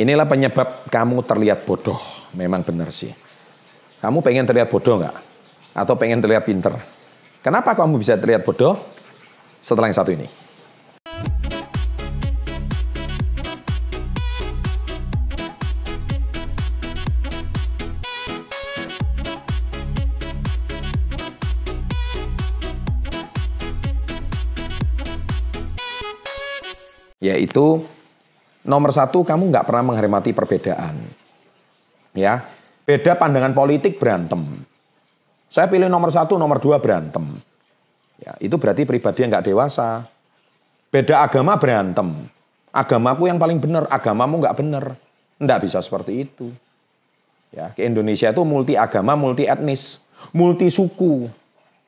inilah penyebab kamu terlihat bodoh. Memang benar sih. Kamu pengen terlihat bodoh nggak? Atau pengen terlihat pinter? Kenapa kamu bisa terlihat bodoh? Setelah yang satu ini. Yaitu nomor satu kamu nggak pernah menghormati perbedaan. Ya, beda pandangan politik berantem. Saya pilih nomor satu, nomor dua berantem. Ya, itu berarti pribadi yang nggak dewasa. Beda agama berantem. Agamaku yang paling benar, agamamu nggak benar. Nggak bisa seperti itu. Ya, ke Indonesia itu multi agama, multi etnis, multi suku.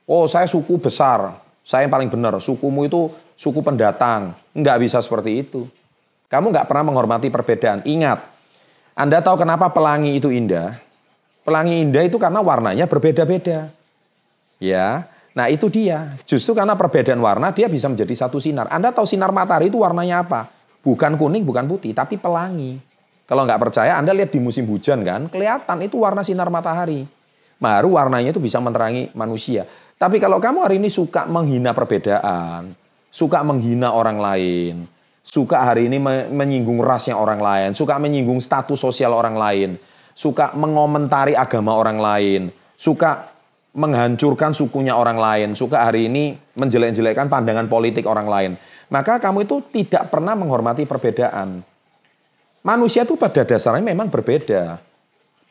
Oh, saya suku besar, saya yang paling benar. Sukumu itu suku pendatang. Nggak bisa seperti itu. Kamu nggak pernah menghormati perbedaan. Ingat, Anda tahu kenapa pelangi itu indah? Pelangi indah itu karena warnanya berbeda-beda. Ya, nah itu dia. Justru karena perbedaan warna dia bisa menjadi satu sinar. Anda tahu sinar matahari itu warnanya apa? Bukan kuning, bukan putih, tapi pelangi. Kalau nggak percaya, Anda lihat di musim hujan kan, kelihatan itu warna sinar matahari. Baru warnanya itu bisa menerangi manusia. Tapi kalau kamu hari ini suka menghina perbedaan, suka menghina orang lain, suka hari ini menyinggung rasnya orang lain, suka menyinggung status sosial orang lain, suka mengomentari agama orang lain, suka menghancurkan sukunya orang lain, suka hari ini menjelek-jelekkan pandangan politik orang lain, maka kamu itu tidak pernah menghormati perbedaan. Manusia itu pada dasarnya memang berbeda.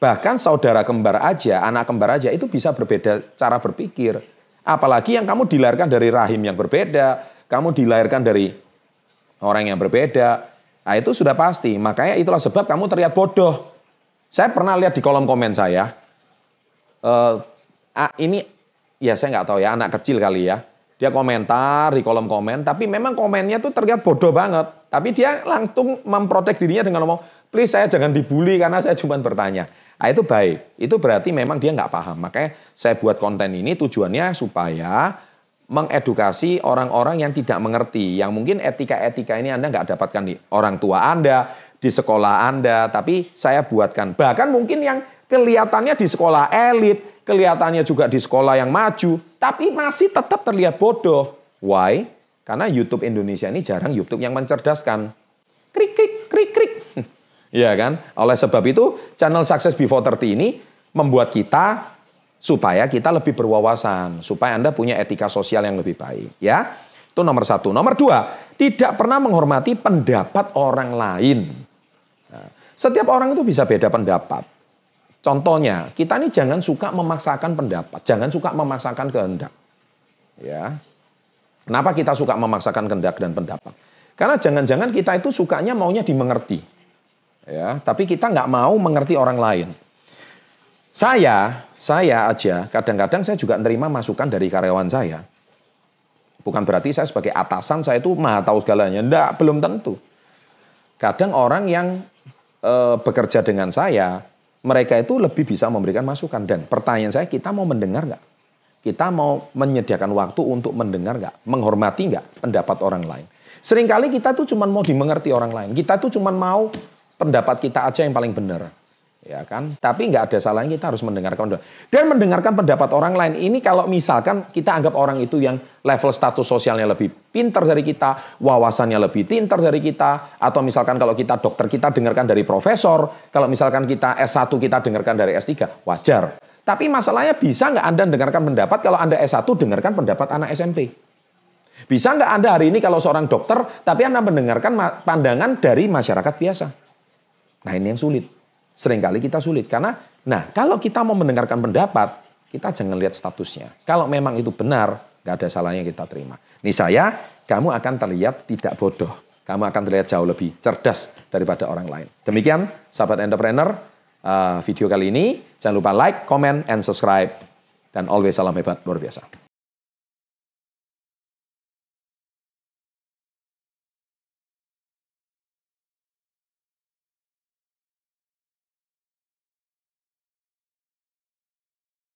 Bahkan saudara kembar aja, anak kembar aja itu bisa berbeda cara berpikir. Apalagi yang kamu dilahirkan dari rahim yang berbeda, kamu dilahirkan dari orang yang berbeda. Nah itu sudah pasti. Makanya itulah sebab kamu terlihat bodoh. Saya pernah lihat di kolom komen saya. Uh, ini ya saya nggak tahu ya anak kecil kali ya. Dia komentar di kolom komen, tapi memang komennya tuh terlihat bodoh banget. Tapi dia langsung memprotek dirinya dengan ngomong, please saya jangan dibully karena saya cuma bertanya. Nah, itu baik. Itu berarti memang dia nggak paham. Makanya saya buat konten ini tujuannya supaya mengedukasi orang-orang yang tidak mengerti, yang mungkin etika-etika ini Anda nggak dapatkan di orang tua Anda, di sekolah Anda, tapi saya buatkan. Bahkan mungkin yang kelihatannya di sekolah elit, kelihatannya juga di sekolah yang maju, tapi masih tetap terlihat bodoh. Why? Karena YouTube Indonesia ini jarang YouTube yang mencerdaskan. Krik, krik, krik, krik. Iya kan? Oleh sebab itu, channel Success Before 30 ini membuat kita supaya kita lebih berwawasan, supaya Anda punya etika sosial yang lebih baik. Ya, itu nomor satu. Nomor dua, tidak pernah menghormati pendapat orang lain. Nah, setiap orang itu bisa beda pendapat. Contohnya, kita ini jangan suka memaksakan pendapat, jangan suka memaksakan kehendak. Ya, kenapa kita suka memaksakan kehendak dan pendapat? Karena jangan-jangan kita itu sukanya maunya dimengerti. Ya, tapi kita nggak mau mengerti orang lain. Saya, saya aja kadang-kadang saya juga menerima masukan dari karyawan saya. Bukan berarti saya sebagai atasan saya itu maha tahu segalanya. Enggak, belum tentu. Kadang orang yang e, bekerja dengan saya, mereka itu lebih bisa memberikan masukan. Dan pertanyaan saya, kita mau mendengar nggak? Kita mau menyediakan waktu untuk mendengar nggak? Menghormati nggak pendapat orang lain? Seringkali kita tuh cuma mau dimengerti orang lain. Kita tuh cuma mau pendapat kita aja yang paling benar ya kan? Tapi nggak ada salahnya kita harus mendengarkan dan mendengarkan pendapat orang lain. Ini kalau misalkan kita anggap orang itu yang level status sosialnya lebih pintar dari kita, wawasannya lebih pintar dari kita, atau misalkan kalau kita dokter kita dengarkan dari profesor, kalau misalkan kita S1 kita dengarkan dari S3, wajar. Tapi masalahnya bisa nggak Anda dengarkan pendapat kalau Anda S1 dengarkan pendapat anak SMP? Bisa nggak Anda hari ini kalau seorang dokter, tapi Anda mendengarkan pandangan dari masyarakat biasa? Nah ini yang sulit sering kali kita sulit. Karena, nah kalau kita mau mendengarkan pendapat, kita jangan lihat statusnya. Kalau memang itu benar, nggak ada salahnya kita terima. Ini saya, kamu akan terlihat tidak bodoh. Kamu akan terlihat jauh lebih cerdas daripada orang lain. Demikian, sahabat entrepreneur, uh, video kali ini. Jangan lupa like, comment, and subscribe. Dan always salam hebat luar biasa.